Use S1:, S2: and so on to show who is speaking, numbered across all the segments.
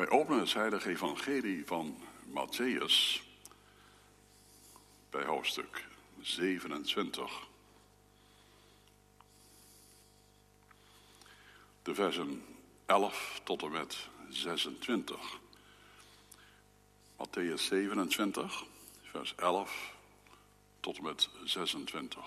S1: Wij openen het heilige evangelie van Matthäus bij hoofdstuk 27. De versen 11 tot en met 26. Matthäus 27, vers 11 tot en met 26.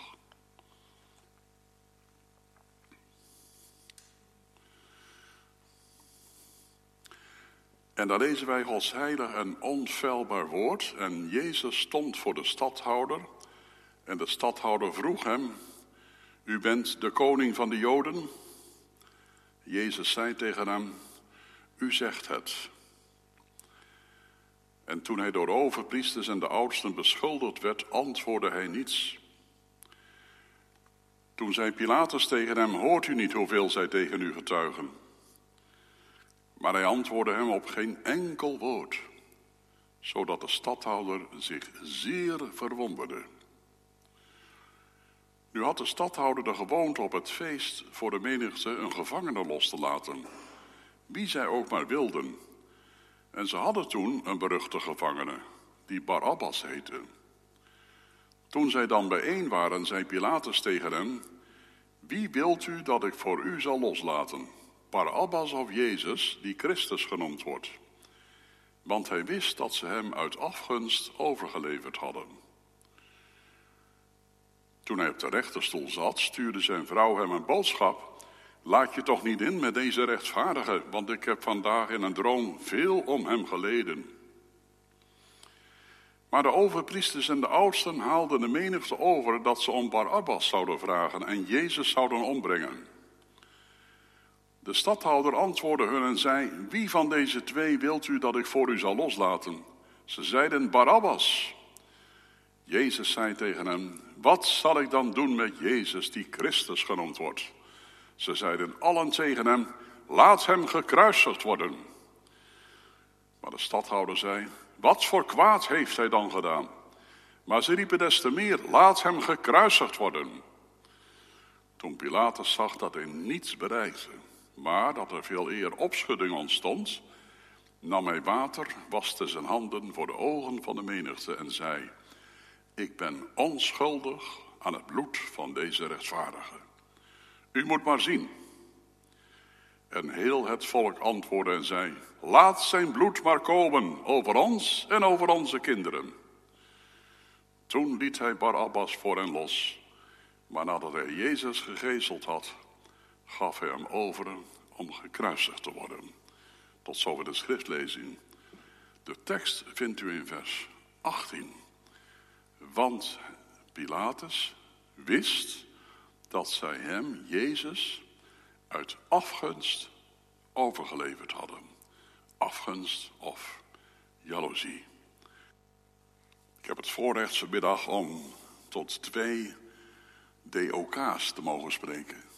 S1: En daar lezen wij Gods heilig en onfeilbaar woord. En Jezus stond voor de stadhouder. En de stadhouder vroeg hem: U bent de koning van de Joden? Jezus zei tegen hem: U zegt het. En toen hij door de overpriesters en de oudsten beschuldigd werd, antwoordde hij niets. Toen zei Pilatus tegen hem: Hoort u niet hoeveel zij tegen u getuigen? Maar hij antwoordde hem op geen enkel woord, zodat de stadhouder zich zeer verwonderde. Nu had de stadhouder de gewoonte op het feest voor de menigte een gevangene los te laten, wie zij ook maar wilden. En ze hadden toen een beruchte gevangene, die Barabbas heette. Toen zij dan bijeen waren, zei Pilatus tegen hem: Wie wilt u dat ik voor u zal loslaten? Barabbas of Jezus, die Christus genoemd wordt? Want hij wist dat ze hem uit afgunst overgeleverd hadden. Toen hij op de rechterstoel zat, stuurde zijn vrouw hem een boodschap. Laat je toch niet in met deze rechtvaardige, want ik heb vandaag in een droom veel om hem geleden. Maar de overpriesters en de oudsten haalden de menigte over dat ze om Barabbas zouden vragen en Jezus zouden ombrengen. De stadhouder antwoordde hun en zei: Wie van deze twee wilt u dat ik voor u zal loslaten? Ze zeiden Barabbas. Jezus zei tegen hem: Wat zal ik dan doen met Jezus, die Christus genoemd wordt? Ze zeiden allen tegen hem: Laat hem gekruisigd worden. Maar de stadhouder zei: Wat voor kwaad heeft hij dan gedaan? Maar ze riepen des te meer: Laat hem gekruisigd worden. Toen Pilatus zag dat hij niets bereikte, maar dat er veel eer opschudding ontstond, nam hij water, waste zijn handen voor de ogen van de menigte en zei: Ik ben onschuldig aan het bloed van deze rechtvaardige. U moet maar zien. En heel het volk antwoordde en zei: Laat zijn bloed maar komen over ons en over onze kinderen. Toen liet hij Barabbas voor hen los. Maar nadat hij Jezus gegezeld had, gaf hij hem over om gekruisigd te worden. Tot zover de schriftlezing. De tekst vindt u in vers 18. Want Pilatus wist dat zij hem, Jezus, uit afgunst overgeleverd hadden. Afgunst of jaloezie. Ik heb het voorrecht vanmiddag om tot twee DOK's te mogen spreken.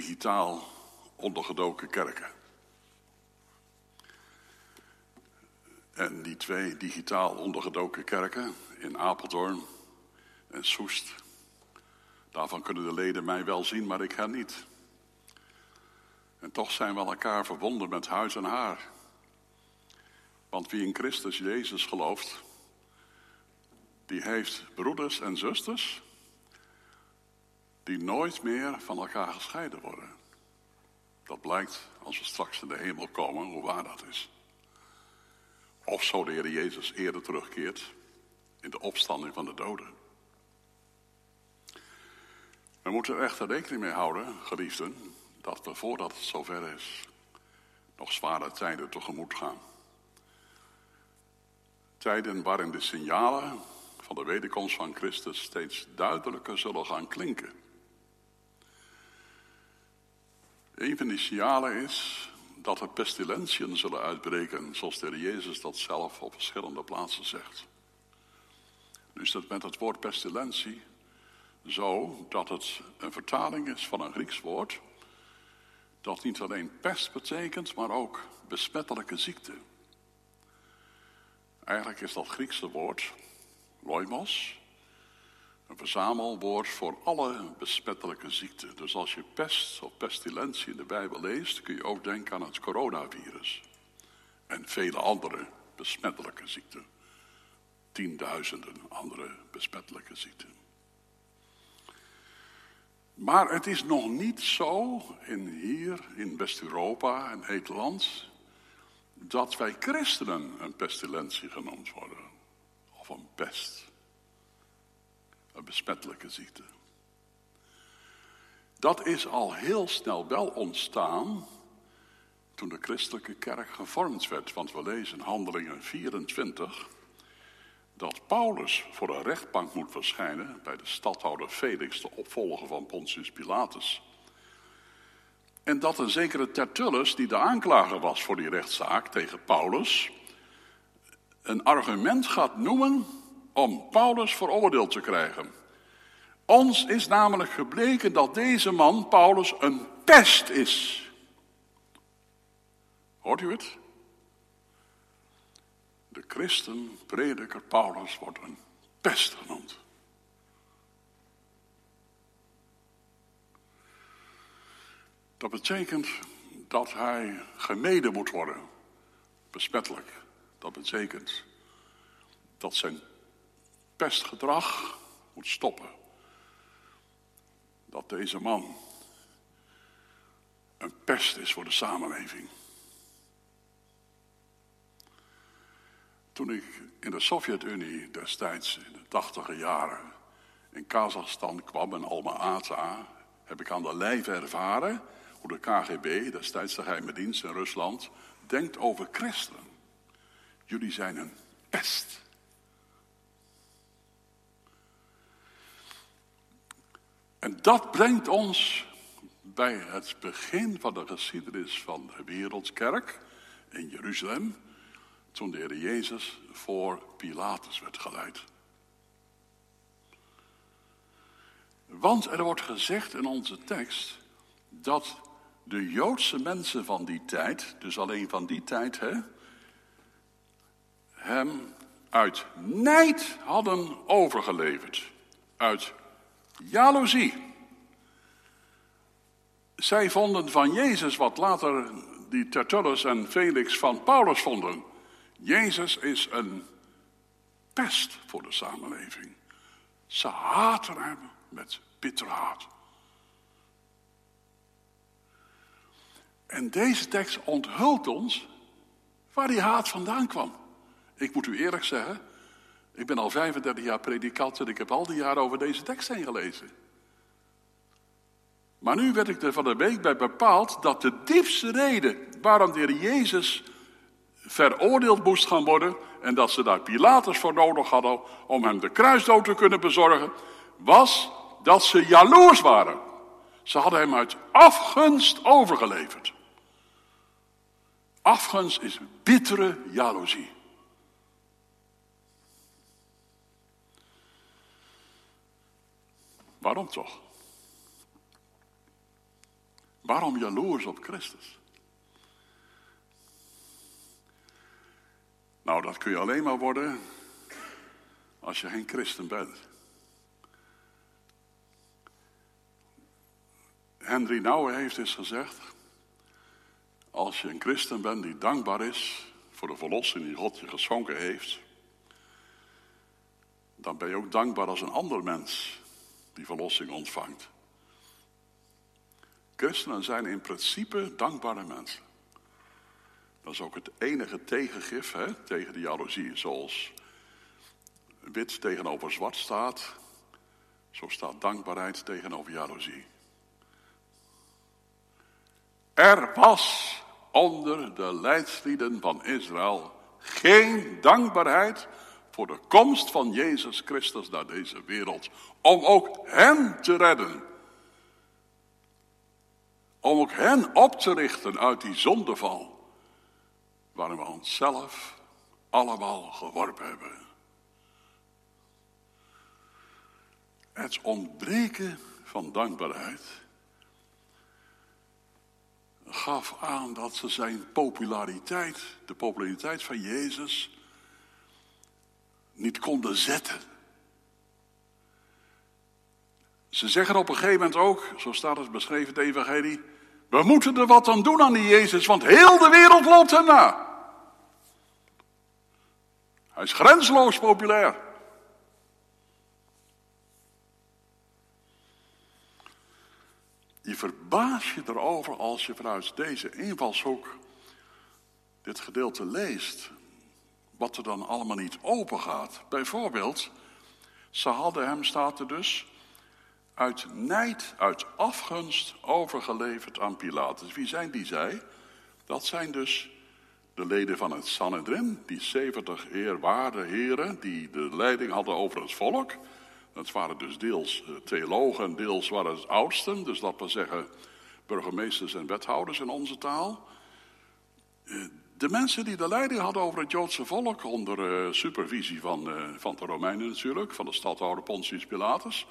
S1: Digitaal ondergedoken kerken. En die twee digitaal ondergedoken kerken in Apeldoorn en Soest, daarvan kunnen de leden mij wel zien, maar ik hen niet. En toch zijn we elkaar verbonden met huis en haar. Want wie in Christus Jezus gelooft, die heeft broeders en zusters die nooit meer van elkaar gescheiden worden. Dat blijkt als we straks in de hemel komen, hoe waar dat is. Of zo de Heer Jezus eerder terugkeert in de opstanding van de doden. We moeten er echter rekening mee houden, geliefden, dat we voordat het zover is, nog zware tijden tegemoet gaan. Tijden waarin de signalen van de wederkomst van Christus steeds duidelijker zullen gaan klinken. Een van die signalen is dat er pestilentiën zullen uitbreken, zoals de Heer Jezus dat zelf op verschillende plaatsen zegt. Nu is het met het woord pestilentie zo dat het een vertaling is van een Grieks woord, dat niet alleen pest betekent, maar ook besmettelijke ziekte. Eigenlijk is dat Griekse woord, loimos, Een verzamelwoord voor alle besmettelijke ziekten. Dus als je pest of pestilentie in de Bijbel leest, kun je ook denken aan het coronavirus. En vele andere besmettelijke ziekten. Tienduizenden andere besmettelijke ziekten. Maar het is nog niet zo in hier in West-Europa en Nederland dat wij christenen een pestilentie genoemd worden. Of een pest. Een besmettelijke ziekte. Dat is al heel snel wel ontstaan toen de christelijke kerk gevormd werd. Want we lezen Handelingen 24 dat Paulus voor een rechtbank moet verschijnen bij de stadhouder Felix, de opvolger van Pontius Pilatus. En dat een zekere Tertullus, die de aanklager was voor die rechtszaak tegen Paulus, een argument gaat noemen om Paulus veroordeeld te krijgen. Ons is namelijk gebleken dat deze man, Paulus, een pest is. Hoort u het? De christen, prediker Paulus, wordt een pest genoemd. Dat betekent dat hij gemeden moet worden. Besmettelijk. Dat betekent dat zijn pestgedrag moet stoppen. Dat deze man een pest is voor de samenleving. Toen ik in de Sovjet-Unie destijds in de tachtige jaren in Kazachstan kwam en Alma-Ata, heb ik aan de lijve ervaren hoe de KGB, destijds de geheime dienst in Rusland, denkt over christenen. Jullie zijn een pest. En dat brengt ons bij het begin van de geschiedenis van de Wereldkerk in Jeruzalem, toen de Heer Jezus voor Pilatus werd geleid. Want er wordt gezegd in onze tekst dat de Joodse mensen van die tijd, dus alleen van die tijd, hè, hem uit nijd hadden overgeleverd. Uit jaloezie. Zij vonden van Jezus wat later die Tertullus en Felix van Paulus vonden. Jezus is een pest voor de samenleving. Ze haten hem met bitter haat. En deze tekst onthult ons waar die haat vandaan kwam. Ik moet u eerlijk zeggen, ik ben al 35 jaar predikant en ik heb al die jaren over deze tekst heen gelezen. Maar nu werd ik er van de week bij bepaald dat de diepste reden waarom de Jezus veroordeeld moest gaan worden en dat ze daar Pilatus voor nodig hadden om hem de kruisdood te kunnen bezorgen, was dat ze jaloers waren. Ze hadden hem uit afgunst overgeleverd. Afgunst is bittere jaloezie. Waarom toch? Waarom jaloers op Christus? Nou, dat kun je alleen maar worden als je geen christen bent. Henry Nouwen heeft eens gezegd: als je een christen bent die dankbaar is voor de verlossing die God je geschonken heeft, dan ben je ook dankbaar als een ander mens die verlossing ontvangt. Christenen zijn in principe dankbare mensen. Dat is ook het enige tegengif hè, tegen de jaloezie. Zoals wit tegenover zwart staat, zo staat dankbaarheid tegenover jaloezie. Er was onder de leidslieden van Israël geen dankbaarheid voor de komst van Jezus Christus naar deze wereld. Om ook hen te redden. Om ook hen op te richten uit die zondeval. Waarin we onszelf allemaal geworpen hebben. Het ontbreken van dankbaarheid gaf aan dat ze zijn populariteit, de populariteit van Jezus, niet konden zetten. Ze zeggen op een gegeven moment ook, zo staat het beschreven in het evangelie, we moeten er wat aan doen aan die Jezus, want heel de wereld loopt hem na. Hij is grenzeloos populair. Je verbaas je erover als je vanuit deze invalshoek dit gedeelte leest. Wat er dan allemaal niet open gaat. Bijvoorbeeld, ze hadden hem, staat er dus, uit nijd, uit afgunst overgeleverd aan Pilatus. Wie zijn die zij? Dat zijn dus de leden van het Sanhedrin, die 70 eerwaarde heren die de leiding hadden over het volk. Dat waren dus deels eh, theologen en deels waren het oudsten, dus dat wil zeggen burgemeesters en wethouders in onze taal. Eh, de mensen die de leiding hadden over het Joodse volk, onder eh, supervisie van, van de Romeinen natuurlijk, van de stadhouder Pontius Pilatus.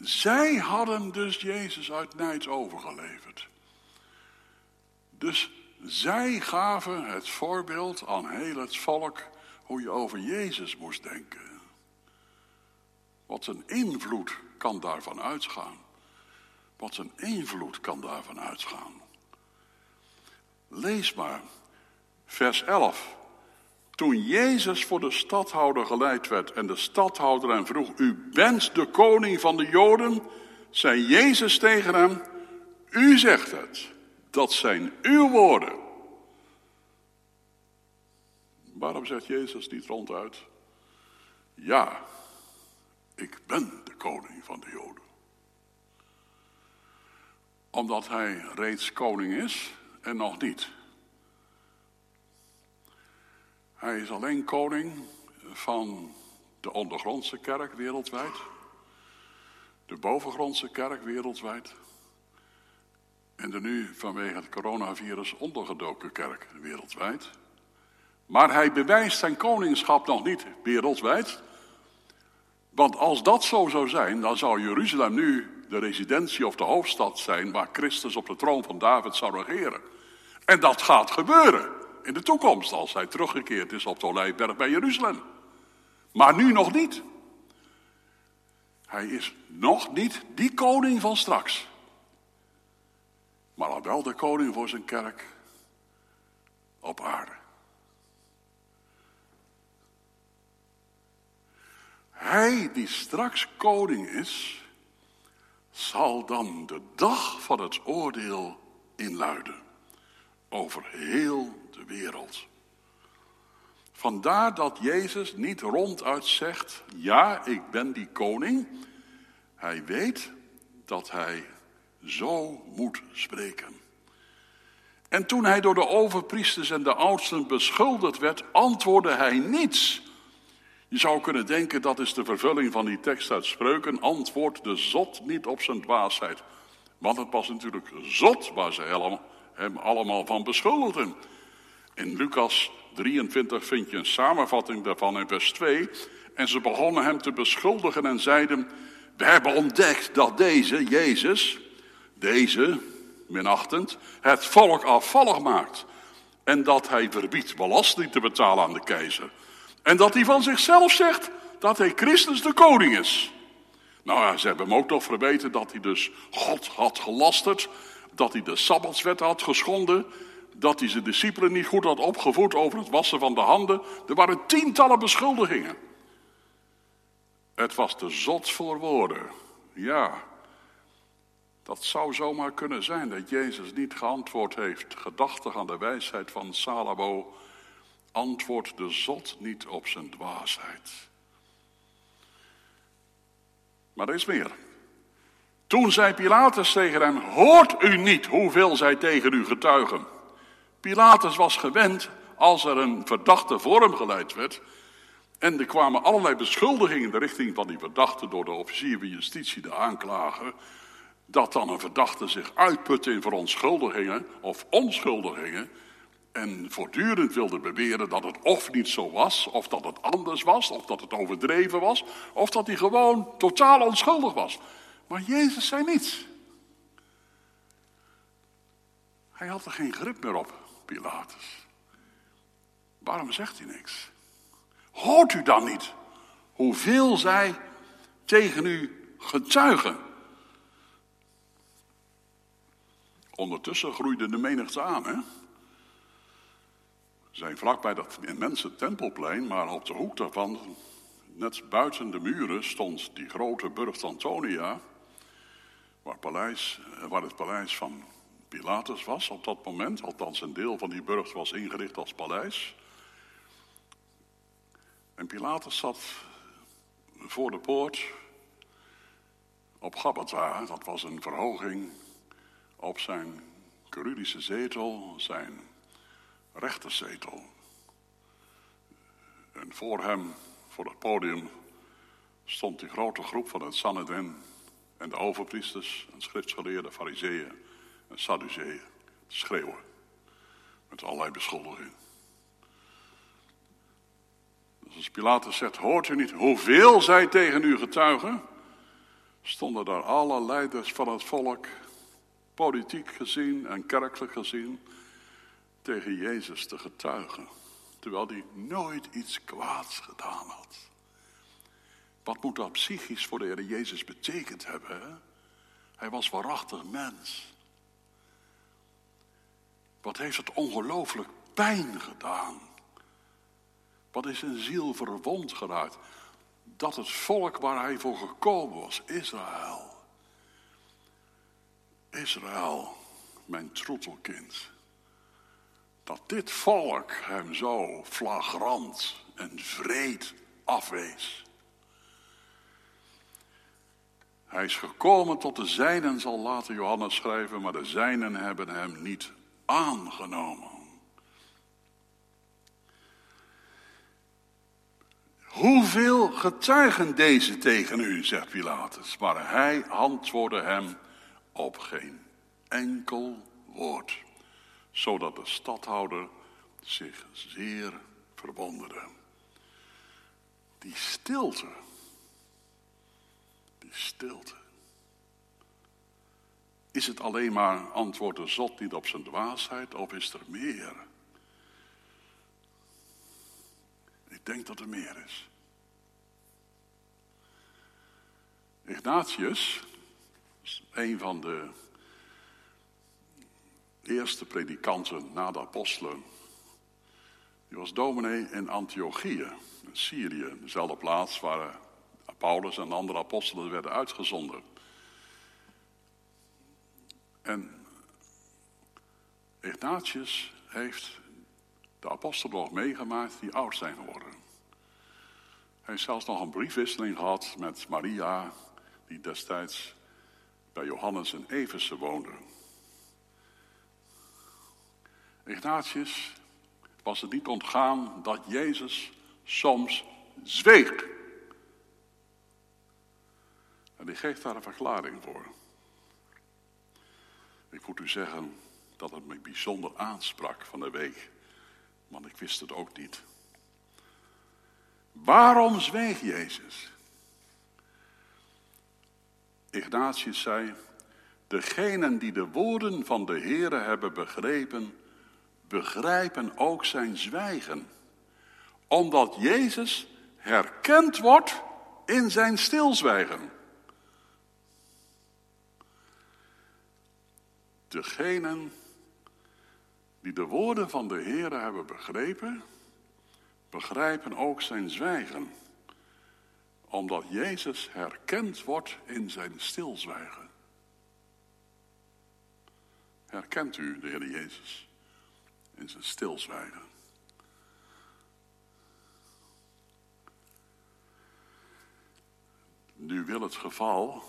S1: Zij hadden dus Jezus uit nijd overgeleverd. Dus zij gaven het voorbeeld aan heel het volk hoe je over Jezus moest denken. Wat een invloed kan daarvan uitgaan. Wat een invloed kan daarvan uitgaan. Lees maar, vers 11. Toen Jezus voor de stadhouder geleid werd en de stadhouder hem vroeg, u bent de koning van de Joden, zei Jezus tegen hem, u zegt het, dat zijn uw woorden. Waarom zegt Jezus niet ronduit, ja, ik ben de koning van de Joden? Omdat hij reeds koning is en nog niet. Hij is alleen koning van de ondergrondse kerk wereldwijd, de bovengrondse kerk wereldwijd en de nu vanwege het coronavirus ondergedoken kerk wereldwijd. Maar hij bewijst zijn koningschap nog niet wereldwijd. Want als dat zo zou zijn, dan zou Jeruzalem nu de residentie of de hoofdstad zijn waar Christus op de troon van David zou regeren. En dat gaat gebeuren in de toekomst, als hij teruggekeerd is op de Olijfberg bij Jeruzalem. Maar nu nog niet. Hij is nog niet die koning van straks. Maar al wel de koning voor zijn kerk op aarde. Hij die straks koning is, zal dan de dag van het oordeel inluiden over heel de wereld. Vandaar dat Jezus niet ronduit zegt, ja, ik ben die koning. Hij weet dat hij zo moet spreken. En toen hij door de overpriesters en de oudsten beschuldigd werd, antwoordde hij niets. Je zou kunnen denken dat is de vervulling van die tekst uit Spreuken. Antwoord de zot niet op zijn dwaasheid. Want het was natuurlijk zot waar ze hem allemaal van beschuldigden. In Lucas 23 vind je een samenvatting daarvan in vers 2. En ze begonnen hem te beschuldigen en zeiden: We hebben ontdekt dat deze, Jezus, deze, minachtend, het volk afvallig maakt. En dat hij verbiedt belasting te betalen aan de keizer. En dat hij van zichzelf zegt dat hij Christus de koning is. Nou ja, ze hebben hem ook nog verweten dat hij dus God had gelasterd. Dat hij de Sabbatswet had geschonden dat hij zijn discipelen niet goed had opgevoed over het wassen van de handen. Er waren tientallen beschuldigingen. Het was te zot voor woorden. Ja, dat zou zomaar kunnen zijn dat Jezus niet geantwoord heeft, gedachtig aan de wijsheid van Salomo, antwoordt de zot niet op zijn dwaasheid. Maar er is meer. Toen zei Pilatus tegen hem: Hoort u niet hoeveel zij tegen u getuigen? Pilatus was gewend als er een verdachte voor hem geleid werd. En er kwamen allerlei beschuldigingen in de richting van die verdachte door de officier van justitie, de aanklager. Dat dan een verdachte zich uitputte in verontschuldigingen of onschuldigingen. En voortdurend wilde beweren dat het of niet zo was, of dat het anders was, of dat het overdreven was, of dat hij gewoon totaal onschuldig was. Maar Jezus zei niets. Hij had er geen grip meer op. Pilatus. Waarom zegt hij niks? Hoort u dan niet hoeveel zij tegen u getuigen. Ondertussen groeide de menigte aan. Hè? We zijn vlakbij dat immense tempelplein, maar op de hoek daarvan, net buiten de muren, stond die grote burcht Antonia, waar, paleis, waar het paleis van Pilatus was op dat moment. Althans, een deel van die burcht was ingericht als paleis. En Pilatus zat voor de poort op Gabbatha. Dat was een verhoging op zijn Curudische zetel, zijn rechterzetel. En voor hem, voor het podium, stond die grote groep van het Sanhedrin en de overpriesters en schriftgeleerden, fariseeën en sadduceeën te schreeuwen. Met allerlei beschuldigingen. Dus als Pilatus zegt, hoort u niet hoeveel zij tegen u getuigen? Stonden daar alle leiders van het volk, politiek gezien en kerkelijk gezien, tegen Jezus te getuigen. Terwijl hij nooit iets kwaads gedaan had. Wat moet dat psychisch voor de Heer Jezus betekend hebben? Hij was waarachtig mens. Wat heeft het ongelooflijk pijn gedaan? Wat is zijn ziel verwond geraakt? Dat het volk waar hij voor gekomen was, Israël. Israël, mijn troetelkind. Dat dit volk hem zo flagrant en vreed afwees. Hij is gekomen tot de zijnen, zal later Johannes schrijven, maar de zijnen hebben hem niet aangenomen. Hoeveel getuigen deze tegen u, zegt Pilatus. Maar hij antwoordde hem op geen enkel woord, zodat de stadhouder zich zeer verwonderde. Die stilte, die stilte. Is het alleen maar antwoord de zot niet op zijn dwaasheid of is er meer? Ik denk dat er meer is. Ignatius, een van de eerste predikanten na de apostelen, die was dominee in Antiochië, in Syrië, dezelfde plaats waar Paulus en andere apostelen werden uitgezonden. En Ignatius heeft de apostelen nog meegemaakt die oud zijn geworden. Hij heeft zelfs nog een briefwisseling gehad met Maria, die destijds bij Johannes en Eversen woonde. Ignatius was het niet ontgaan dat Jezus soms zweeg. En die geeft daar een verklaring voor. Ik moet u zeggen dat het me bijzonder aansprak van de week, want ik wist het ook niet. Waarom zweeg Jezus? Ignatius zei, degenen die de woorden van de Heere hebben begrepen, begrijpen ook zijn zwijgen. Omdat Jezus herkend wordt in zijn stilzwijgen. Degenen die de woorden van de Heere hebben begrepen, begrijpen ook zijn zwijgen. Omdat Jezus herkend wordt in zijn stilzwijgen. Herkent u de Heer Jezus in zijn stilzwijgen? Nu wil het geval,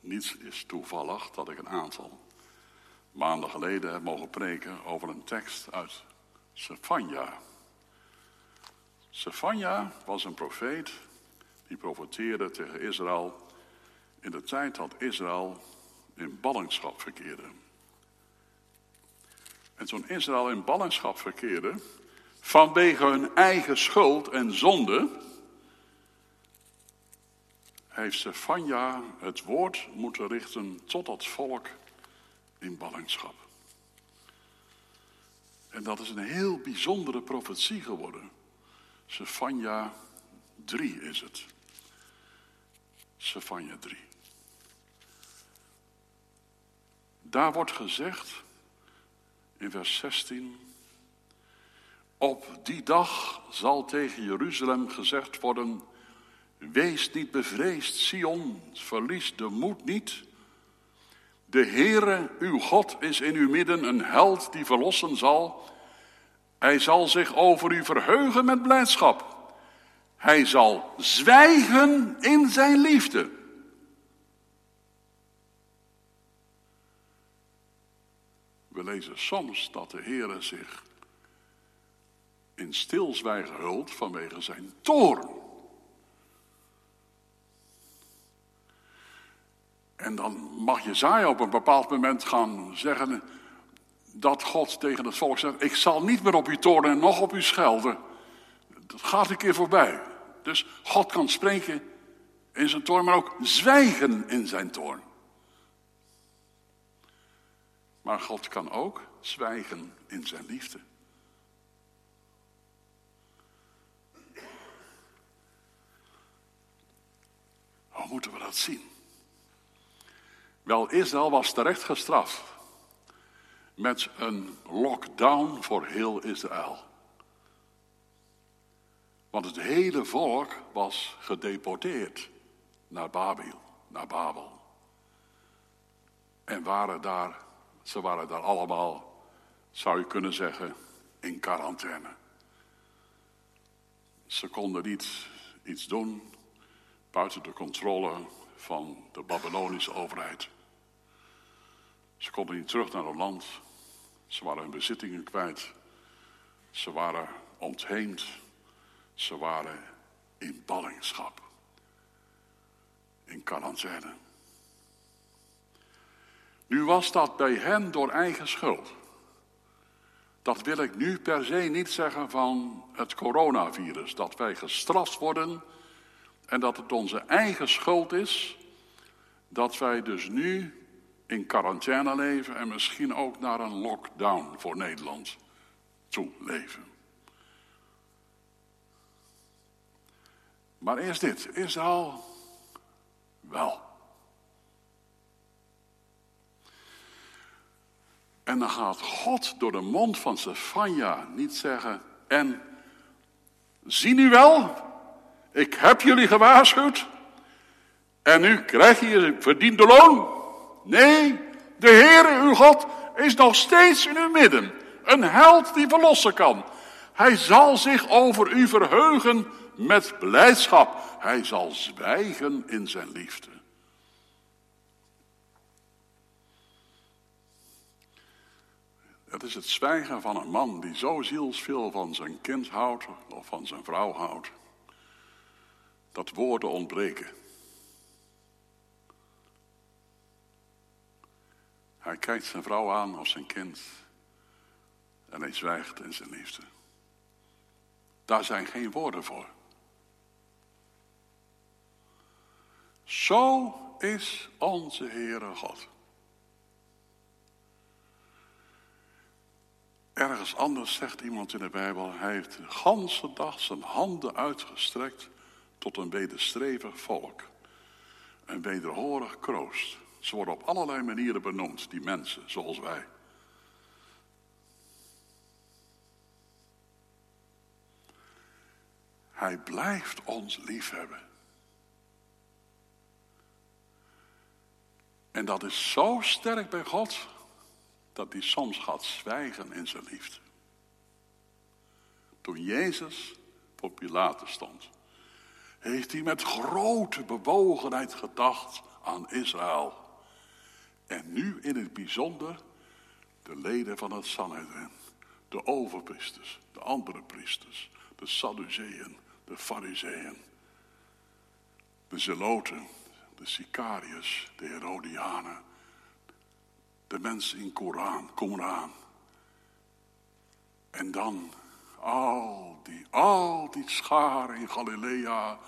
S1: niets is toevallig dat ik een aantal maanden geleden heb mogen preken over een tekst uit Sefania. Sefania was een profeet die profeteerde tegen Israël in de tijd dat Israël in ballingschap verkeerde. En toen Israël in ballingschap verkeerde, vanwege hun eigen schuld en zonde, heeft Sefania het woord moeten richten tot dat volk in ballingschap. En dat is een heel bijzondere profetie geworden. Sefania 3 is het. Sefania 3. Daar wordt gezegd in vers 16. Op die dag zal tegen Jeruzalem gezegd worden: Wees niet bevreesd, Sion, verlies de moed niet. De Heere, uw God, is in uw midden een held die verlossen zal. Hij zal zich over u verheugen met blijdschap. Hij zal zwijgen in zijn liefde. We lezen soms dat de Heere zich in stilzwijgen hult vanwege zijn toorn. En dan mag Jezaja op een bepaald moment gaan zeggen dat God tegen het volk zegt, ik zal niet meer op u toornen en nog op u schelden. Dat gaat een keer voorbij. Dus God kan spreken in zijn toorn, maar ook zwijgen in zijn toorn. Maar God kan ook zwijgen in zijn liefde. Hoe moeten we dat zien? Wel, Israël was terecht gestraft met een lockdown voor heel Israël. Want het hele volk was gedeporteerd naar Babel, naar Babel. En waren daar, ze waren daar allemaal, zou je kunnen zeggen, in quarantaine. Ze konden niet iets doen buiten de controle van de Babylonische overheid. Ze konden niet terug naar hun land. Ze waren hun bezittingen kwijt. Ze waren ontheemd. Ze waren in ballingschap. In quarantaine. Nu was dat bij hen door eigen schuld. Dat wil ik nu per se niet zeggen van het coronavirus. Dat wij gestraft worden en dat het onze eigen schuld is dat wij dus nu in quarantaine leven en misschien ook naar een lockdown voor Nederland toe leven. Maar eerst dit, Israël wel. En dan gaat God door de mond van Sefania niet zeggen, en zie nu wel, ik heb jullie gewaarschuwd, en nu krijg je je verdiende loon. Nee, de Heere uw God is nog steeds in uw midden. Een held die verlossen kan. Hij zal zich over u verheugen met blijdschap. Hij zal zwijgen in zijn liefde. Het is het zwijgen van een man die zo zielsveel van zijn kind houdt of van zijn vrouw houdt, dat woorden ontbreken. Hij kijkt zijn vrouw aan als zijn kind. En hij zwijgt in zijn liefde. Daar zijn geen woorden voor. Zo is onze Heere God. Ergens anders zegt iemand in de Bijbel, hij heeft de ganse dag zijn handen uitgestrekt tot een wederstrevig volk. Een wederhorig kroost. Ze worden op allerlei manieren benoemd, die mensen, zoals wij. Hij blijft ons liefhebben. En dat is zo sterk bij God, dat hij soms gaat zwijgen in zijn liefde. Toen Jezus voor Pilatus stond, heeft hij met grote bewogenheid gedacht aan Israël. En nu in het bijzonder de leden van het Sanhedrin, de overpriesters, de andere priesters, de Sadduceeën, de Fariseeën, de Zeloten, de Sicariërs, de Herodianen, de mensen in Koran, Qumran. En dan al die, al die scharen in Galilea,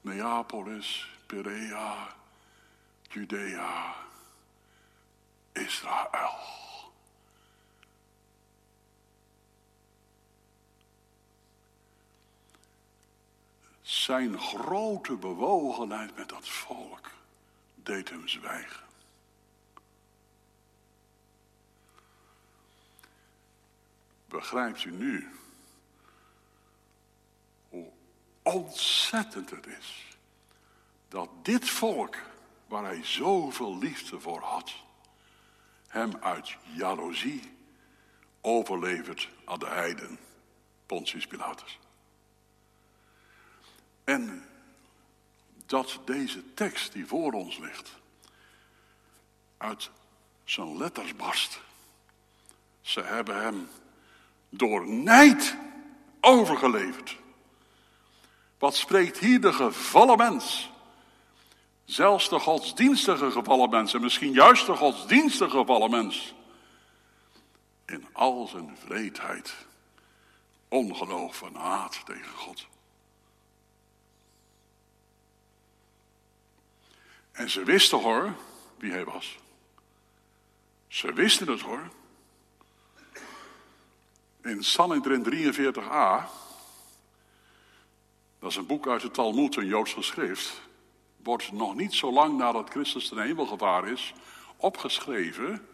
S1: Neapolis, Perea, Judea, Israël. Zijn grote bewogenheid met dat volk deed hem zwijgen. Begrijpt u nu hoe ontzettend het is dat dit volk, waar hij zoveel liefde voor had, hem uit jaloezie overlevert aan de heiden, Pontius Pilatus. En dat deze tekst die voor ons ligt, uit zijn letters barst. Ze hebben hem door nijd overgeleverd. Wat spreekt hier de gevallen mens? Zelfs de godsdienstige gevallen mens, en misschien juist de godsdienstige gevallen mens, in al zijn vreedheid, ongeloof en haat tegen God. En ze wisten hoor wie hij was. Ze wisten het hoor. In Sanhedrin 43a, dat is een boek uit de Talmud, een Joods geschrift, wordt nog niet zo lang nadat Christus ten hemel gevaar is, opgeschreven.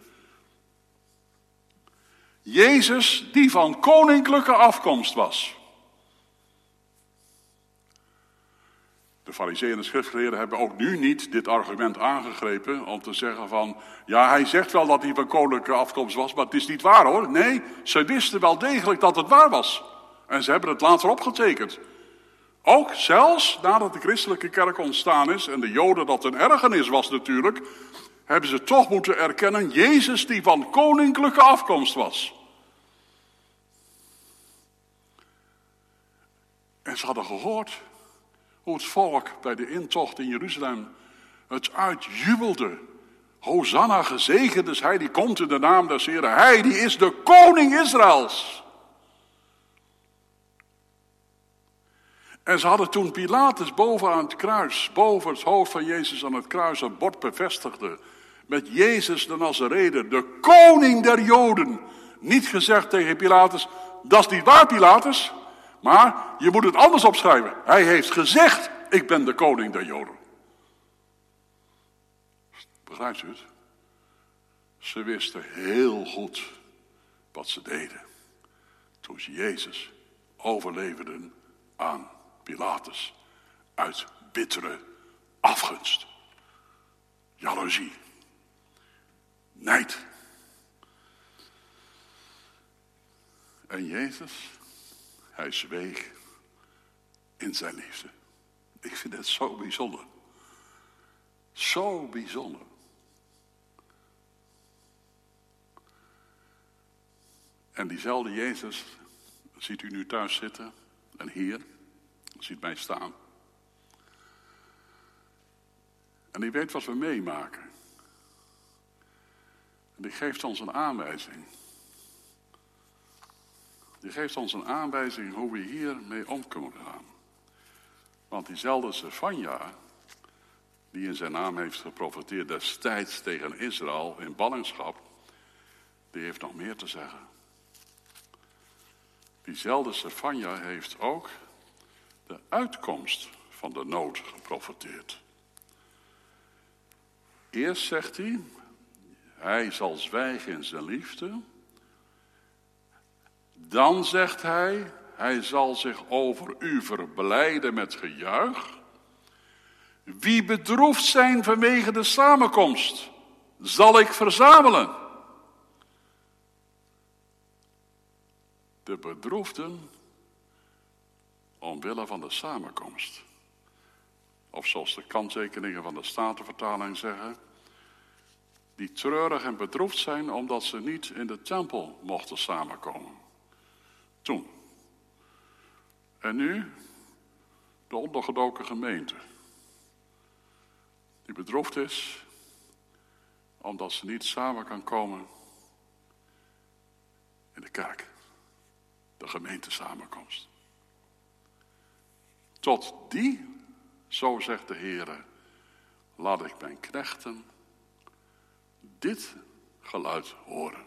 S1: Jezus die van koninklijke afkomst was. De fariseeën en de schriftgeleerden hebben ook nu niet dit argument aangegrepen om te zeggen van, ja hij zegt wel dat hij van koninklijke afkomst was, maar het is niet waar hoor. Nee, ze wisten wel degelijk dat het waar was. En ze hebben het later opgetekend. Ook zelfs nadat de christelijke kerk ontstaan is en de joden dat een ergernis was natuurlijk, hebben ze toch moeten erkennen, Jezus die van koninklijke afkomst was. En ze hadden gehoord hoe het volk bij de intocht in Jeruzalem het uitjubelde. Hosanna, gezegend is hij die komt in de naam des Heren. Hij die is de koning Israëls. En ze hadden toen Pilatus boven aan het kruis, boven het hoofd van Jezus aan het kruis, een bord bevestigde. Met Jezus de Nazarene, de koning der Joden. Niet gezegd tegen Pilatus, dat is niet waar Pilatus. Maar je moet het anders opschrijven. Hij heeft gezegd, ik ben de koning der Joden. Begrijpt u het? Ze wisten heel goed wat ze deden. Toen ze Jezus overleverden aan Pilatus. Uit bittere afgunst. Jaloezie. Nijd. En Jezus hij zweeg in zijn liefde. Ik vind het zo bijzonder. Zo bijzonder. En diezelfde Jezus ziet u nu thuis zitten en hier, ziet mij staan. En die weet wat we meemaken. En die geeft ons een aanwijzing. Die geeft ons een aanwijzing hoe we hiermee om kunnen gaan. Want diezelfde Sefania, die in zijn naam heeft geprofiteerd destijds tegen Israël in ballingschap, die heeft nog meer te zeggen. Diezelfde Sefania heeft ook de uitkomst van de nood geprofiteerd. Eerst zegt hij, hij zal zwijgen in zijn liefde. Dan zegt hij, hij zal zich over u verblijden met gejuich. Wie bedroefd zijn vanwege de samenkomst, zal ik verzamelen. De bedroefden omwille van de samenkomst. Of zoals de kanttekeningen van de Statenvertaling zeggen, die treurig en bedroefd zijn omdat ze niet in de tempel mochten samenkomen. Toen. En nu de ondergedoken gemeente. Die bedroefd is omdat ze niet samen kan komen in de kerk. De gemeente samenkomst. Tot die, zo zegt de Heer, laat ik mijn knechten dit geluid horen.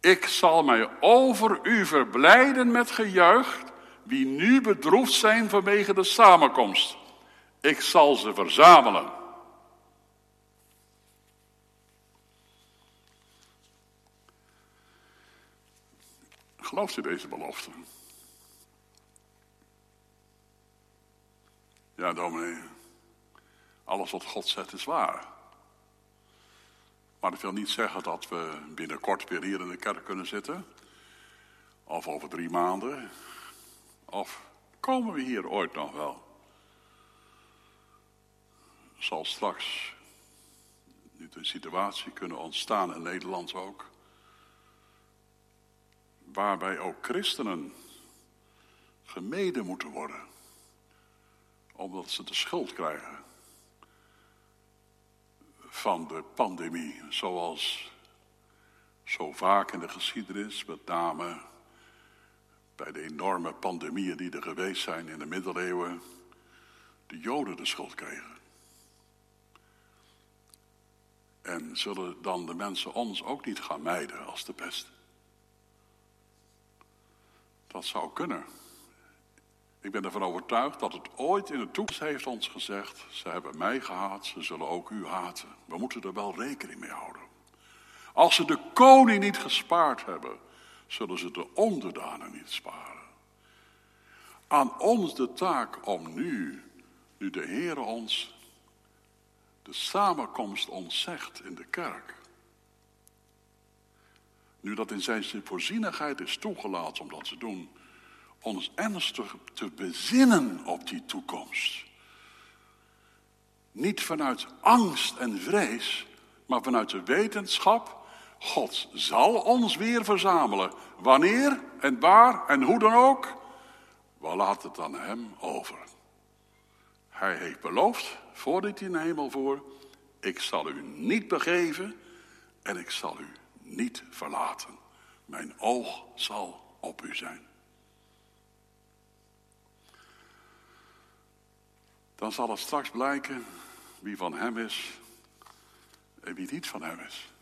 S1: Ik zal mij over u verblijden met gejuich, wie nu bedroefd zijn vanwege de samenkomst. Ik zal ze verzamelen. Gelooft u deze belofte? Ja, dominee. Alles wat God zegt is waar. Maar dat wil niet zeggen dat we binnenkort weer hier in de kerk kunnen zitten. Of over drie maanden. Of komen we hier ooit nog wel? Zal straks nu een situatie kunnen ontstaan in Nederland ook. Waarbij ook christenen gemeden moeten worden. Omdat ze de schuld krijgen van de pandemie, zoals zo vaak in de geschiedenis, met name bij de enorme pandemieën die er geweest zijn in de middeleeuwen, de Joden de schuld kregen. En zullen dan de mensen ons ook niet gaan mijden als de pest? Dat zou kunnen. Ik ben ervan overtuigd dat het ooit in de toekomst heeft ons gezegd: ze hebben mij gehaat, ze zullen ook u haten. We moeten er wel rekening mee houden. Als ze de koning niet gespaard hebben, zullen ze de onderdanen niet sparen. Aan ons de taak om nu, nu de Heer ons de samenkomst ontzegt in de kerk. Nu dat in zijn voorzienigheid is toegelaten om dat te doen, ons ernstig te bezinnen op die toekomst. Niet vanuit angst en vrees, maar vanuit de wetenschap, God zal ons weer verzamelen. Wanneer en waar en hoe dan ook, we laten het aan Hem over. Hij heeft beloofd, voordat hij in de hemel voor, ik zal u niet begeven en ik zal u niet verlaten. Mijn oog zal op u zijn. Dan zal het straks blijken wie van hem is en wie niet van hem is.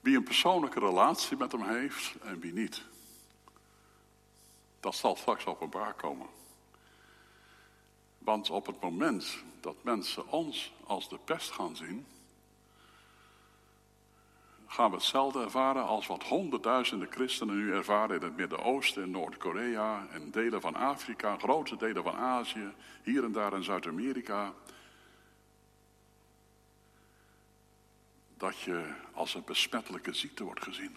S1: Wie een persoonlijke relatie met hem heeft en wie niet. Dat zal straks openbaar komen. Want op het moment dat mensen ons als de pest gaan zien, gaan we hetzelfde ervaren als wat honderdduizenden christenen nu ervaren in het Midden-Oosten, in Noord-Korea en delen van Afrika, grote delen van Azië, hier en daar in Zuid-Amerika. Dat je als een besmettelijke ziekte wordt gezien.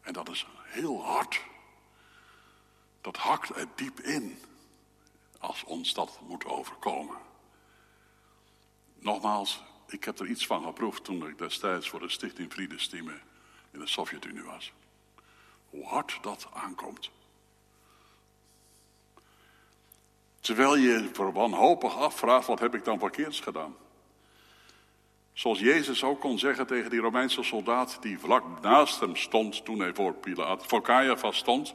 S1: En dat is heel hard. Dat hakt er diep in als ons dat moet overkomen. Nogmaals, ik heb er iets van geproefd toen ik destijds voor de Stichting Vriendestime in de Sovjet-Unie was. Hoe hard dat aankomt. Terwijl je voor wanhopig afvraagt, wat heb ik dan verkeerds gedaan? Zoals Jezus ook kon zeggen tegen die Romeinse soldaat die vlak naast hem stond toen hij voor, Pilaat, voor Caiaphas stond.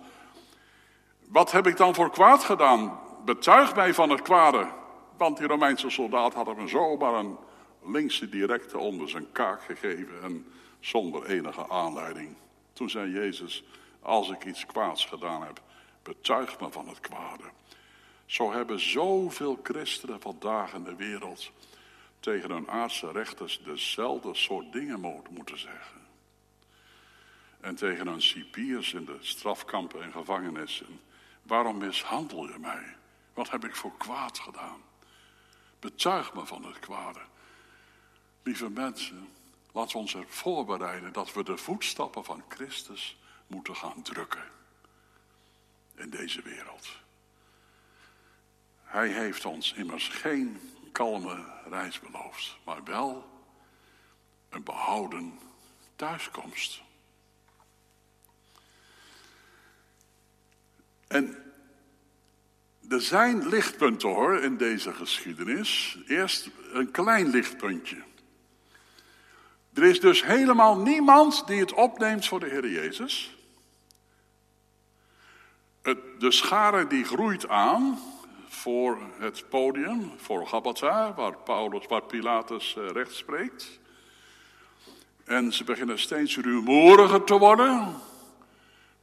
S1: Wat heb ik dan voor kwaad gedaan? Betuig mij van het kwade. Want die Romeinse soldaat had hem zomaar een linkse directe onder zijn kaak gegeven en zonder enige aanleiding. Toen zei Jezus, als ik iets kwaads gedaan heb, betuig me van het kwade. Zo hebben zoveel christenen vandaag in de wereld tegen hun aardse rechters dezelfde soort dingen moeten zeggen. En tegen hun cipiers in de strafkampen en gevangenissen. Waarom mishandel je mij? Wat heb ik voor kwaad gedaan? Betuig me van het kwade. Lieve mensen, we ons er voorbereiden dat we de voetstappen van Christus moeten gaan drukken in deze wereld. Hij heeft ons immers geen kalme reis beloofd, maar wel een behouden thuiskomst. En er zijn lichtpunten hoor in deze geschiedenis. Eerst een klein lichtpuntje. Er is dus helemaal niemand die het opneemt voor de Heer Jezus. Het, de schare die groeit aan, voor het podium, voor Gabbatha, waar, Paulus, waar Pilatus uh, recht spreekt. En ze beginnen steeds rumoeriger te worden.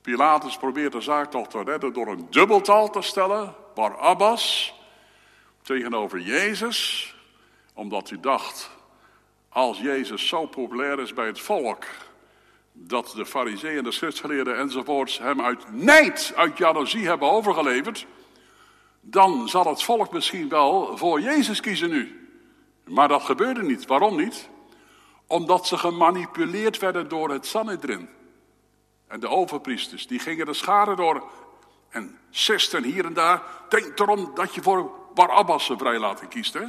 S1: Pilatus probeert de zaak toch te redden door een dubbeltal te stellen. Barabbas tegenover Jezus. Omdat hij dacht, als Jezus zo populair is bij het volk, dat de fariseeën, de schriftgeleerden enzovoorts hem uit nijd, uit jaloezie hebben overgeleverd, dan zal het volk misschien wel voor Jezus kiezen nu. Maar dat gebeurde niet. Waarom niet? Omdat ze gemanipuleerd werden door het Sanhedrin. En de overpriesters, die gingen de schade door en sisten hier en daar. Denk erom dat je voor Barabbas vrij laten kiest. Hè?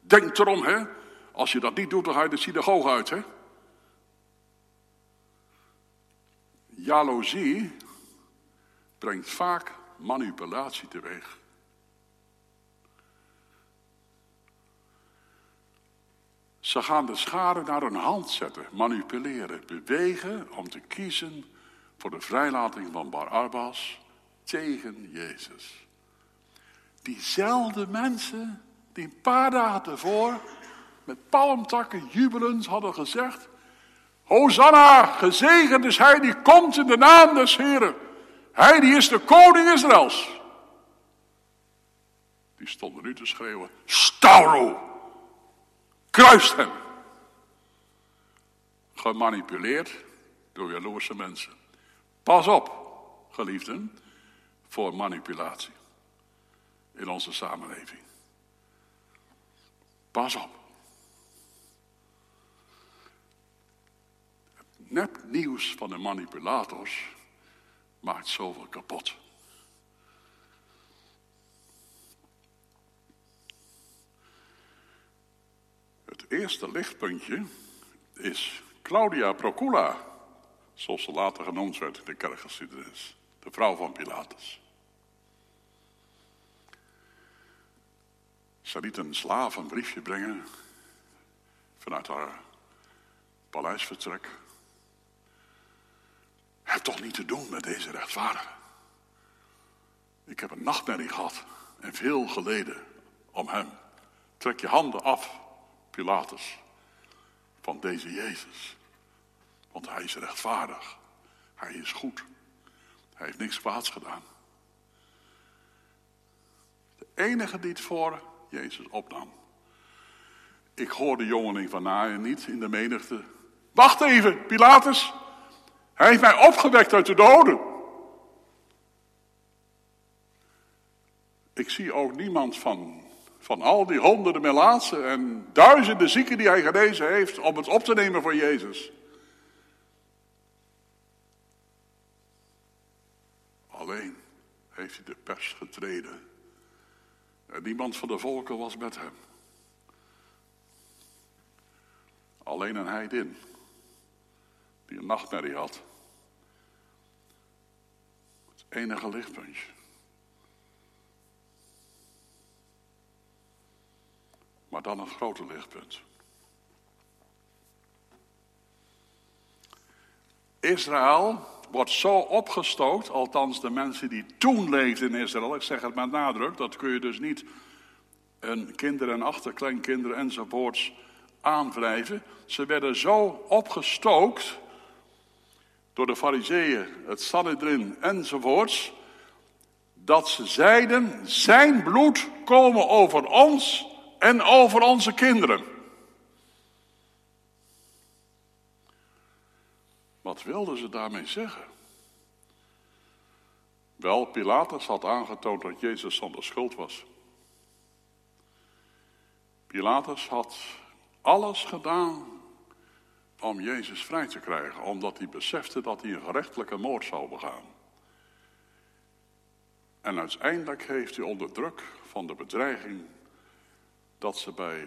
S1: Denk erom, hè? Als je dat niet doet, dan ga je de synagoge uit, hè? Jaloezie brengt vaak manipulatie teweeg. Ze gaan de schade naar hun hand zetten, manipuleren, bewegen om te kiezen voor de vrijlating van Barabbas tegen Jezus. Diezelfde mensen die een paar dagen tevoren met palmtakken jubelend hadden gezegd: Hosanna, gezegend is hij die komt in de naam des Heren. Hij die is de koning Israëls. Die stonden nu te schreeuwen: Stauro! Kruist hem. Gemanipuleerd door jaloerse mensen. Pas op, geliefden, voor manipulatie in onze samenleving. Pas op. Het nieuws van de manipulators maakt zoveel kapot. Het eerste lichtpuntje is Claudia Procula, zoals ze later genoemd werd in de kerkgeschiedenis, de vrouw van Pilatus. Ze liet een slaaf een briefje brengen vanuit haar paleisvertrek. Heb toch niet te doen met deze rechtvaardige. Ik heb een nachtmerrie gehad en veel geleden om hem. Trek je handen af Pilatus, van deze Jezus. Want hij is rechtvaardig. Hij is goed. Hij heeft niks kwaads gedaan. De enige die het voor Jezus opnam. Ik hoor de jongeling van Naaien niet in de menigte. Wacht even, Pilatus. Hij heeft mij opgewekt uit de doden. Ik zie ook niemand van van al die honderden melaatsen en duizenden zieken die hij genezen heeft om het op te nemen voor Jezus. Alleen heeft hij de pers getreden. En niemand van de volken was met hem. Alleen een heidin die een nachtmerrie had. Enige lichtpuntje. Maar dan een groter lichtpunt. Israël wordt zo opgestookt, althans de mensen die toen leefden in Israël, ik zeg het met nadruk, dat kun je dus niet hun kinderen en achterkleinkinderen enzovoorts aanwrijven. Ze werden zo opgestookt door de fariseeën, het Sanhedrin enzovoorts, dat ze zeiden, zijn bloed komen over ons en over onze kinderen. Wat wilden ze daarmee zeggen? Wel, Pilatus had aangetoond dat Jezus zonder schuld was. Pilatus had alles gedaan om Jezus vrij te krijgen, omdat hij besefte dat hij een gerechtelijke moord zou begaan. En uiteindelijk heeft hij onder druk van de bedreiging dat ze bij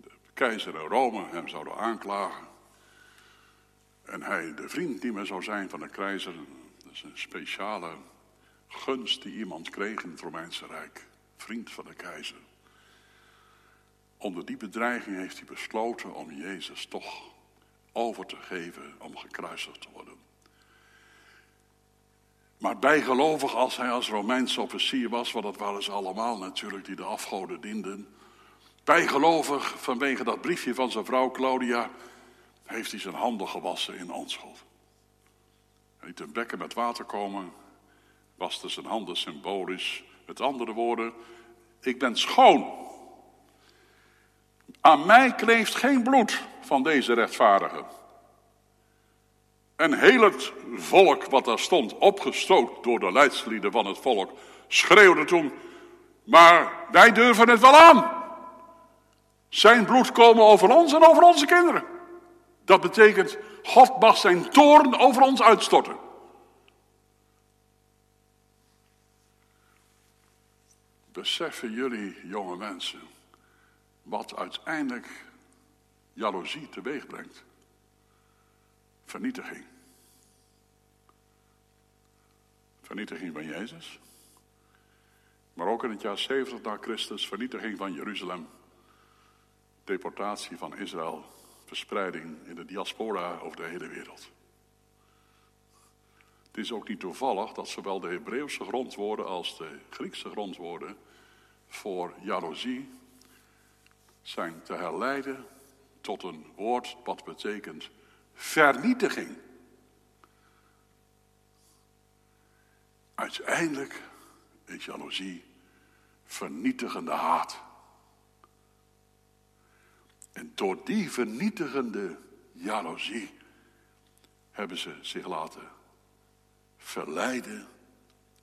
S1: de keizer in Rome hem zouden aanklagen. En hij de vriend niet meer zou zijn van de keizer. Dat is een speciale gunst die iemand kreeg in het Romeinse Rijk. Vriend van de keizer. Onder die bedreiging heeft hij besloten om Jezus toch over te geven om gekruisigd te worden. Maar bijgelovig als hij als Romeins officier was, want dat waren ze allemaal natuurlijk die de afgoden dienden. Bijgelovig vanwege dat briefje van zijn vrouw Claudia, heeft hij zijn handen gewassen in onschuld. Hij liet een bekken met water komen, waste zijn handen symbolisch. Met andere woorden, ik ben schoon. Aan mij kleeft geen bloed van deze rechtvaardige. En heel het volk wat daar stond, opgestookt door de leidslieden van het volk, schreeuwde toen, maar wij durven het wel aan. Zijn bloed komen over ons en over onze kinderen. Dat betekent, God mag zijn toorn over ons uitstorten. Beseffen jullie, jonge mensen, wat uiteindelijk jaloezie teweeg brengt? Vernietiging. Vernietiging van Jezus. Maar ook in het jaar 70 na Christus vernietiging van Jeruzalem. Deportatie van Israël. Verspreiding in de diaspora over de hele wereld. Het is ook niet toevallig dat zowel de Hebreeuwse grondwoorden als de Griekse grondwoorden voor jaloezie zijn te herleiden tot een woord wat betekent vernietiging. Uiteindelijk is jaloezie vernietigende haat. En door die vernietigende jaloezie hebben ze zich laten verleiden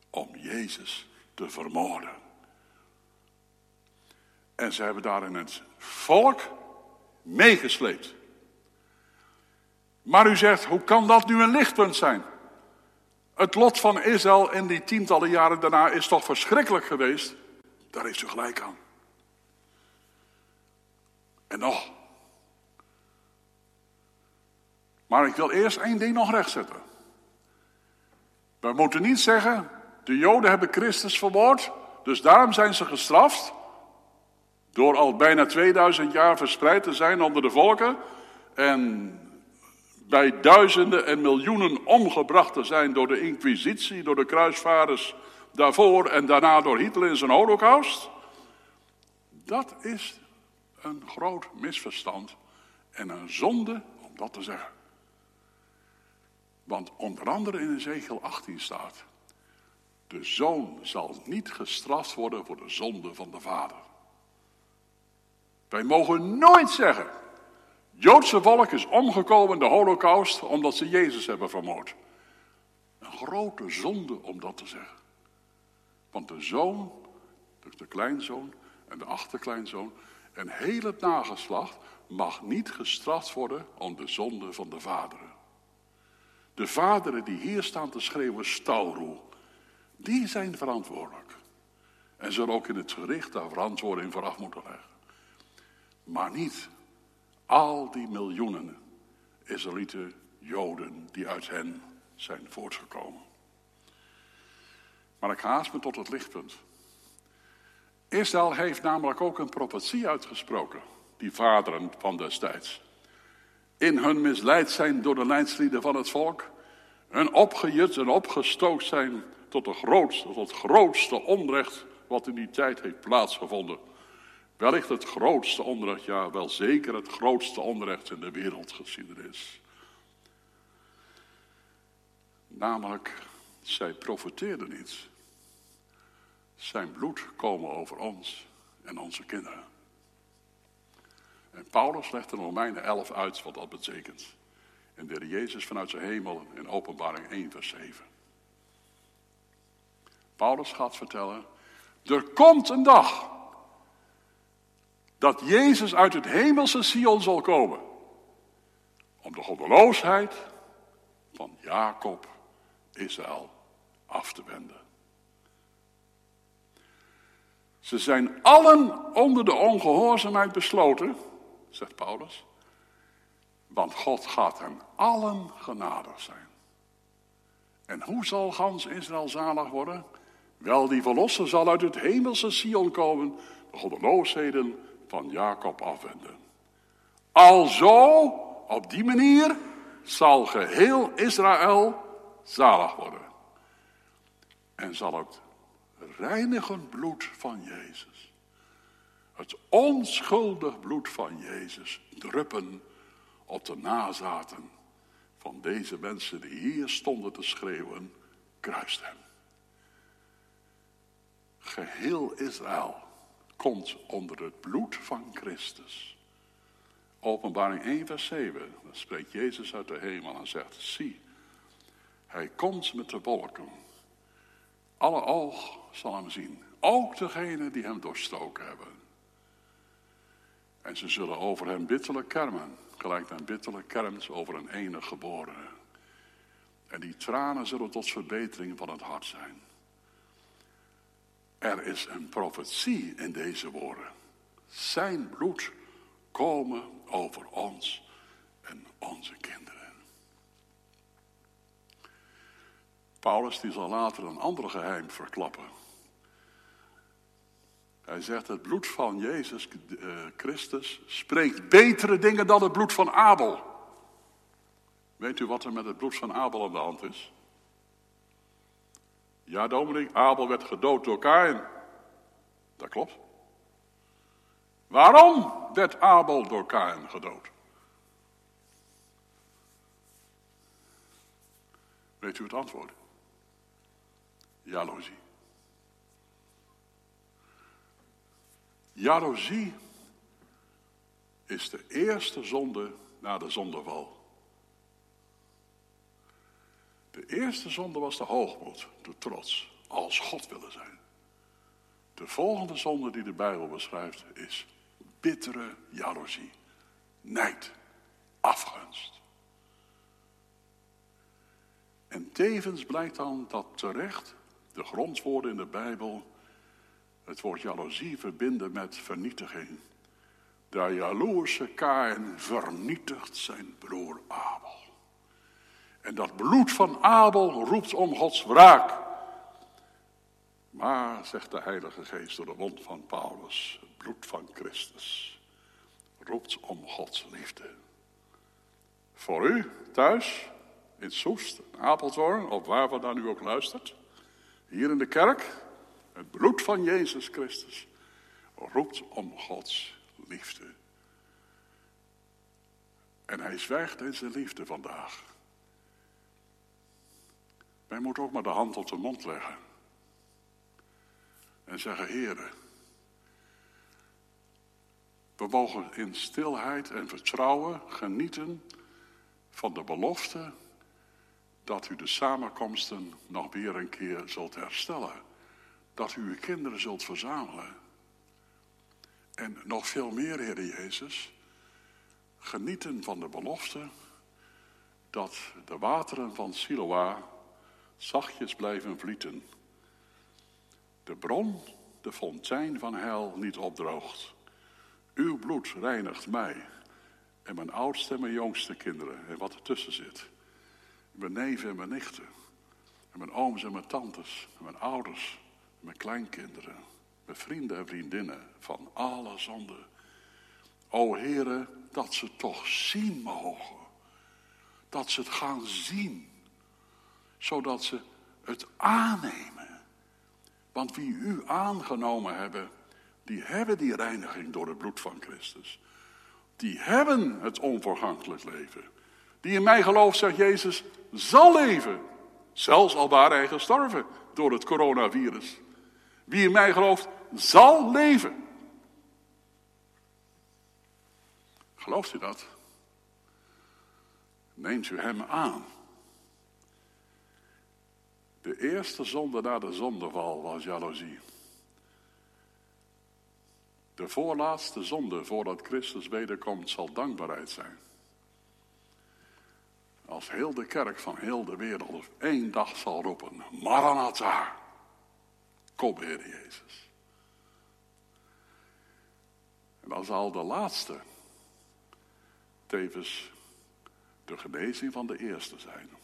S1: om Jezus te vermoorden. En ze hebben daarin het volk meegesleept. Maar u zegt, hoe kan dat nu een lichtpunt zijn? Het lot van Israël in die tientallen jaren daarna is toch verschrikkelijk geweest? Daar heeft u gelijk aan. En nog. Maar ik wil eerst één ding nog rechtzetten. We moeten niet zeggen, de Joden hebben Christus vermoord, dus daarom zijn ze gestraft. Door al bijna 2000 jaar verspreid te zijn onder de volken. En bij duizenden en miljoenen omgebracht te zijn door de inquisitie, door de kruisvaarders daarvoor en daarna door Hitler in zijn holocaust. Dat is een groot misverstand en een zonde om dat te zeggen. Want onder andere in Ezekiel 18 staat, de zoon zal niet gestraft worden voor de zonde van de vader. Wij mogen nooit zeggen, Joodse volk is omgekomen in de holocaust omdat ze Jezus hebben vermoord. Een grote zonde om dat te zeggen. Want de zoon, dus de kleinzoon en de achterkleinzoon en heel het nageslacht mag niet gestraft worden om de zonde van de vaderen. De vaderen die hier staan te schreeuwen stauroe, die zijn verantwoordelijk. En zullen ook in het gericht daar verantwoording voor af moeten leggen. Maar niet al die miljoenen Israëlieten, Joden die uit hen zijn voortgekomen. Maar ik haast me tot het lichtpunt. Israël heeft namelijk ook een profetie uitgesproken, die vaderen van destijds. In hun misleid zijn door de leidslieden van het volk, hun opgejut en opgestookt zijn tot, grootste, tot het grootste onrecht wat in die tijd heeft plaatsgevonden. Wellicht het grootste onrecht, ja, wel zeker het grootste onrecht in de wereldgeschiedenis. Namelijk, zij profeteerden niet. Zijn bloed komen over ons en onze kinderen. En Paulus legt in Romeinen 11 uit wat dat betekent. En de Jezus vanuit zijn hemel in openbaring 1 vers 7. Paulus gaat vertellen, er komt een dag dat Jezus uit het hemelse Sion zal komen. Om de goddeloosheid van Jacob, Israël af te wenden. Ze zijn allen onder de ongehoorzaamheid besloten, zegt Paulus. Want God gaat hen allen genadig zijn. En hoe zal gans Israël zalig worden? Wel, die verlosser zal uit het hemelse Sion komen, de goddeloosheden van Jacob afwenden. Alzo, op die manier, zal geheel Israël zalig worden. en zal het reinigend bloed van Jezus, het onschuldig bloed van Jezus, druppen op de nazaten van deze mensen die hier stonden te schreeuwen, kruist hem. Geheel Israël komt onder het bloed van Christus. Openbaring 1, vers 7. Dan spreekt Jezus uit de hemel en zegt: Zie, hij komt met de wolken. Alle oog zal hem zien. Ook degenen die hem doorstoken hebben. En ze zullen over hem bitterlijk kermen. Gelijk een bitterlijk kermt over een enige geboren. En die tranen zullen tot verbetering van het hart zijn. Er is een profetie in deze woorden. Zijn bloed komen over ons en onze kinderen. Paulus die zal later een ander geheim verklappen. Hij zegt het bloed van Jezus eh, Christus spreekt betere dingen dan het bloed van Abel. Weet u wat er met het bloed van Abel aan de hand is? Ja, Dominic, Abel werd gedood door Kain. Dat klopt. Waarom werd Abel door Kain gedood? Weet u het antwoord? Jaloezie. Jaloezie is de eerste zonde na de zondeval. De eerste zonde was de hoogmoed, de trots, als God willen zijn. De volgende zonde die de Bijbel beschrijft is bittere jaloezie, nijd, afgunst. En tevens blijkt dan dat terecht de grondwoorden in de Bijbel het woord jaloezie verbinden met vernietiging. De jaloerse Kain vernietigt zijn broer Abel. En dat bloed van Abel roept om Gods wraak. Maar, zegt de Heilige Geest door de mond van Paulus, het bloed van Christus roept om Gods liefde. Voor u thuis, in Soest, in Apeldoorn, of waar we dan u ook luistert, hier in de kerk, het bloed van Jezus Christus roept om Gods liefde. En hij zwijgt in zijn liefde vandaag. Wij moeten ook maar de hand op de mond leggen. En zeggen, heren, we mogen in stilheid en vertrouwen genieten van de belofte dat u de samenkomsten nog weer een keer zult herstellen. Dat u uw kinderen zult verzamelen. En nog veel meer, Heer Jezus, genieten van de belofte dat de wateren van Siloa zachtjes blijven vlieten. De bron, de fontein van hel niet opdroogt. Uw bloed reinigt mij en mijn oudste en mijn jongste kinderen en wat ertussen zit. Mijn neven en mijn nichten. En mijn ooms en mijn tantes. En mijn ouders. En mijn kleinkinderen. Mijn vrienden en vriendinnen. Van alle zonden. O heren, dat ze toch zien mogen. Dat ze het gaan zien. Zodat ze het aannemen. Want wie u aangenomen hebben, die hebben die reiniging door het bloed van Christus. Die hebben het onvergankelijk leven. Die in mij gelooft, zegt Jezus, zal leven. Zelfs al waar hij gestorven door het coronavirus. Wie in mij gelooft, zal leven. Gelooft u dat? Neemt u hem aan. De eerste zonde na de zondeval was jaloezie. De voorlaatste zonde voordat Christus wederkomt zal dankbaarheid zijn. Als heel de kerk van heel de wereld op één dag zal roepen, Maranatha, kom Heer Jezus. En dan zal de laatste tevens de genezing van de eerste zijn.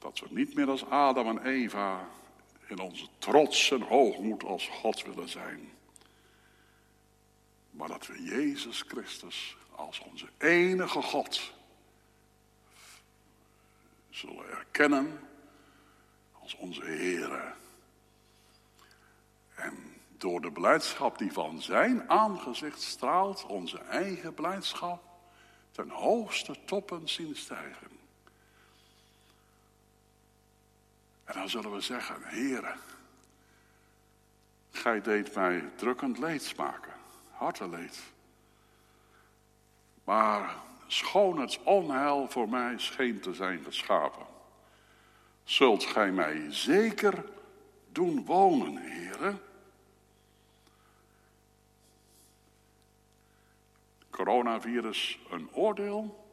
S1: Dat we niet meer als Adam en Eva in onze trots en hoogmoed als God willen zijn. Maar dat we Jezus Christus als onze enige God zullen erkennen als onze Heer. En door de blijdschap die van zijn aangezicht straalt, onze eigen blijdschap ten hoogste toppen zien stijgen. En dan zullen we zeggen, Heere, Gij deed mij drukkend leed smaken, harteleed. Maar schoon het onheil voor mij scheen te zijn geschapen, zult gij mij zeker doen wonen, heren. Coronavirus een oordeel,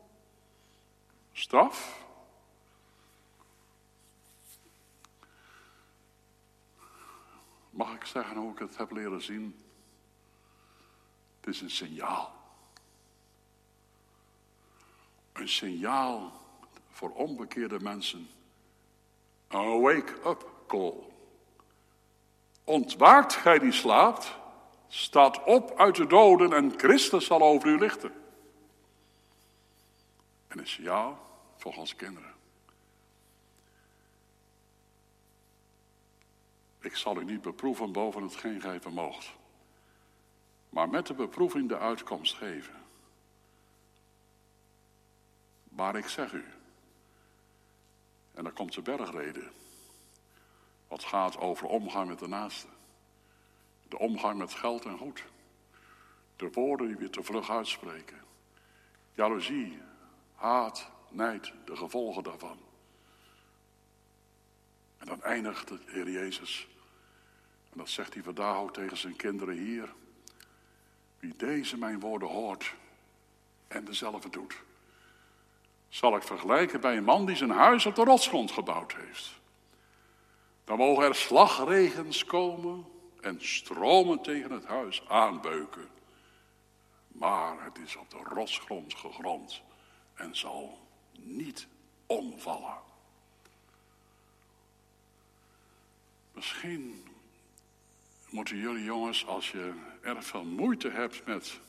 S1: straf, Mag ik zeggen hoe ik het heb leren zien? Het is een signaal. Een signaal voor onbekeerde mensen. Een wake-up call. Ontwaakt gij die slaapt, staat op uit de doden en Christus zal over u lichten. En een signaal voor onze kinderen. Ik zal u niet beproeven boven hetgeen gij vermoogt, maar met de beproeving de uitkomst geven. Maar ik zeg u, en dan komt de bergreden, wat gaat over omgang met de naaste, de omgang met geld en goed, de woorden die we te vlug uitspreken, jaloezie, haat, nijd, de gevolgen daarvan. En dan eindigt de Heer Jezus dat zegt hij vandaag ook tegen zijn kinderen hier. Wie deze mijn woorden hoort en dezelfde doet, zal ik vergelijken bij een man die zijn huis op de rotsgrond gebouwd heeft. Dan mogen er slagregens komen en stromen tegen het huis aanbeuken. Maar het is op de rotsgrond gegrond en zal niet omvallen. Misschien moeten jullie jongens, als je erg veel moeite hebt met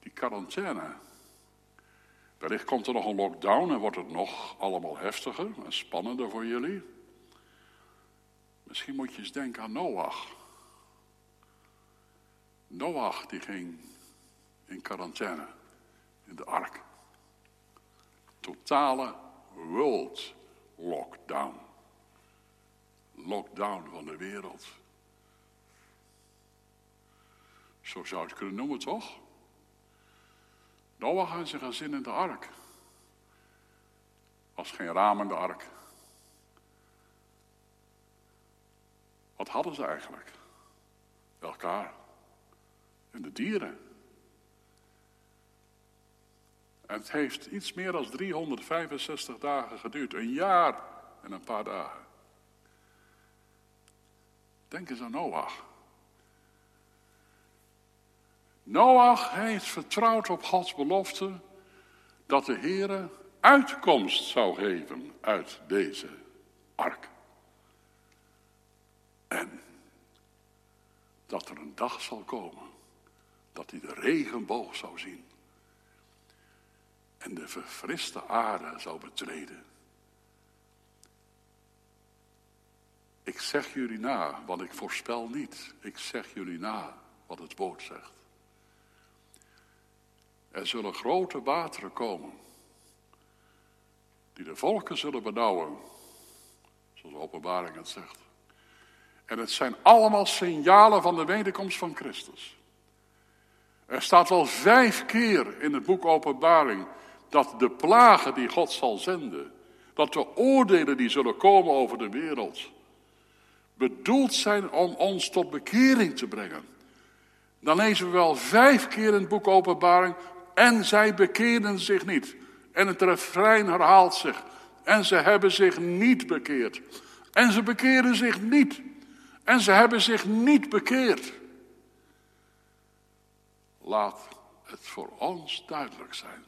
S1: die quarantaine. Wellicht komt er nog een lockdown en wordt het nog allemaal heftiger en spannender voor jullie. Misschien moet je eens denken aan Noach. Noach die ging in quarantaine in de ark. Totale world lockdown. Lockdown van de wereld. Zo zou je het kunnen noemen, toch? Noach en zijn gezin in de ark. Was geen raam in de ark. Wat hadden ze eigenlijk? Elkaar. En de dieren. En het heeft iets meer dan 365 dagen geduurd. Een jaar en een paar dagen. Denk eens aan Noach. Noach heeft vertrouwd op Gods belofte dat de Heere uitkomst zou geven uit deze ark. En dat er een dag zal komen dat hij de regenboog zou zien en de verfriste aarde zou betreden. Ik zeg jullie na, want ik voorspel niet. Ik zeg jullie na wat het woord zegt. Er zullen grote wateren komen, die de volken zullen benauwen, zoals de openbaring het zegt. En het zijn allemaal signalen van de wederkomst van Christus. Er staat wel vijf keer in het boek Openbaring dat de plagen die God zal zenden, dat de oordelen die zullen komen over de wereld, bedoeld zijn om ons tot bekering te brengen. Dan lezen we wel vijf keer in het boek Openbaring en zij bekeerden zich niet. En het refrein herhaalt zich. En ze hebben zich niet bekeerd. En ze bekeerden zich niet. En ze hebben zich niet bekeerd. Laat het voor ons duidelijk zijn.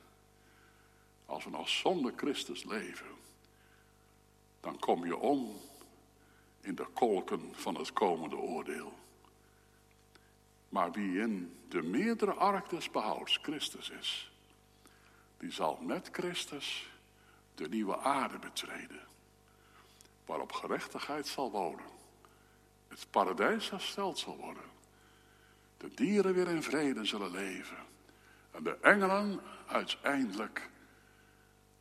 S1: Als we nog zonder Christus leven, dan kom je om in de kolken van het komende oordeel. Maar wie in de meerdere ark des behouds Christus is, die zal met Christus de nieuwe aarde betreden. waarop gerechtigheid zal wonen. Het paradijs hersteld zal worden. De dieren weer in vrede zullen leven. En de engelen uiteindelijk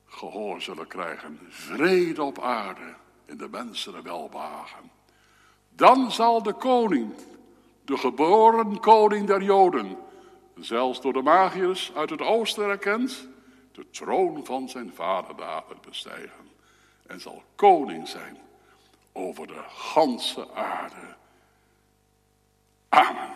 S1: gehoor zullen krijgen. Vrede op aarde in de mensen welbehagen. Dan zal de koning, de geboren koning der Joden, zelfs door de magiërs uit het oosten erkend, de troon van zijn vader David bestijgen en zal koning zijn over de ganse aarde. Amen.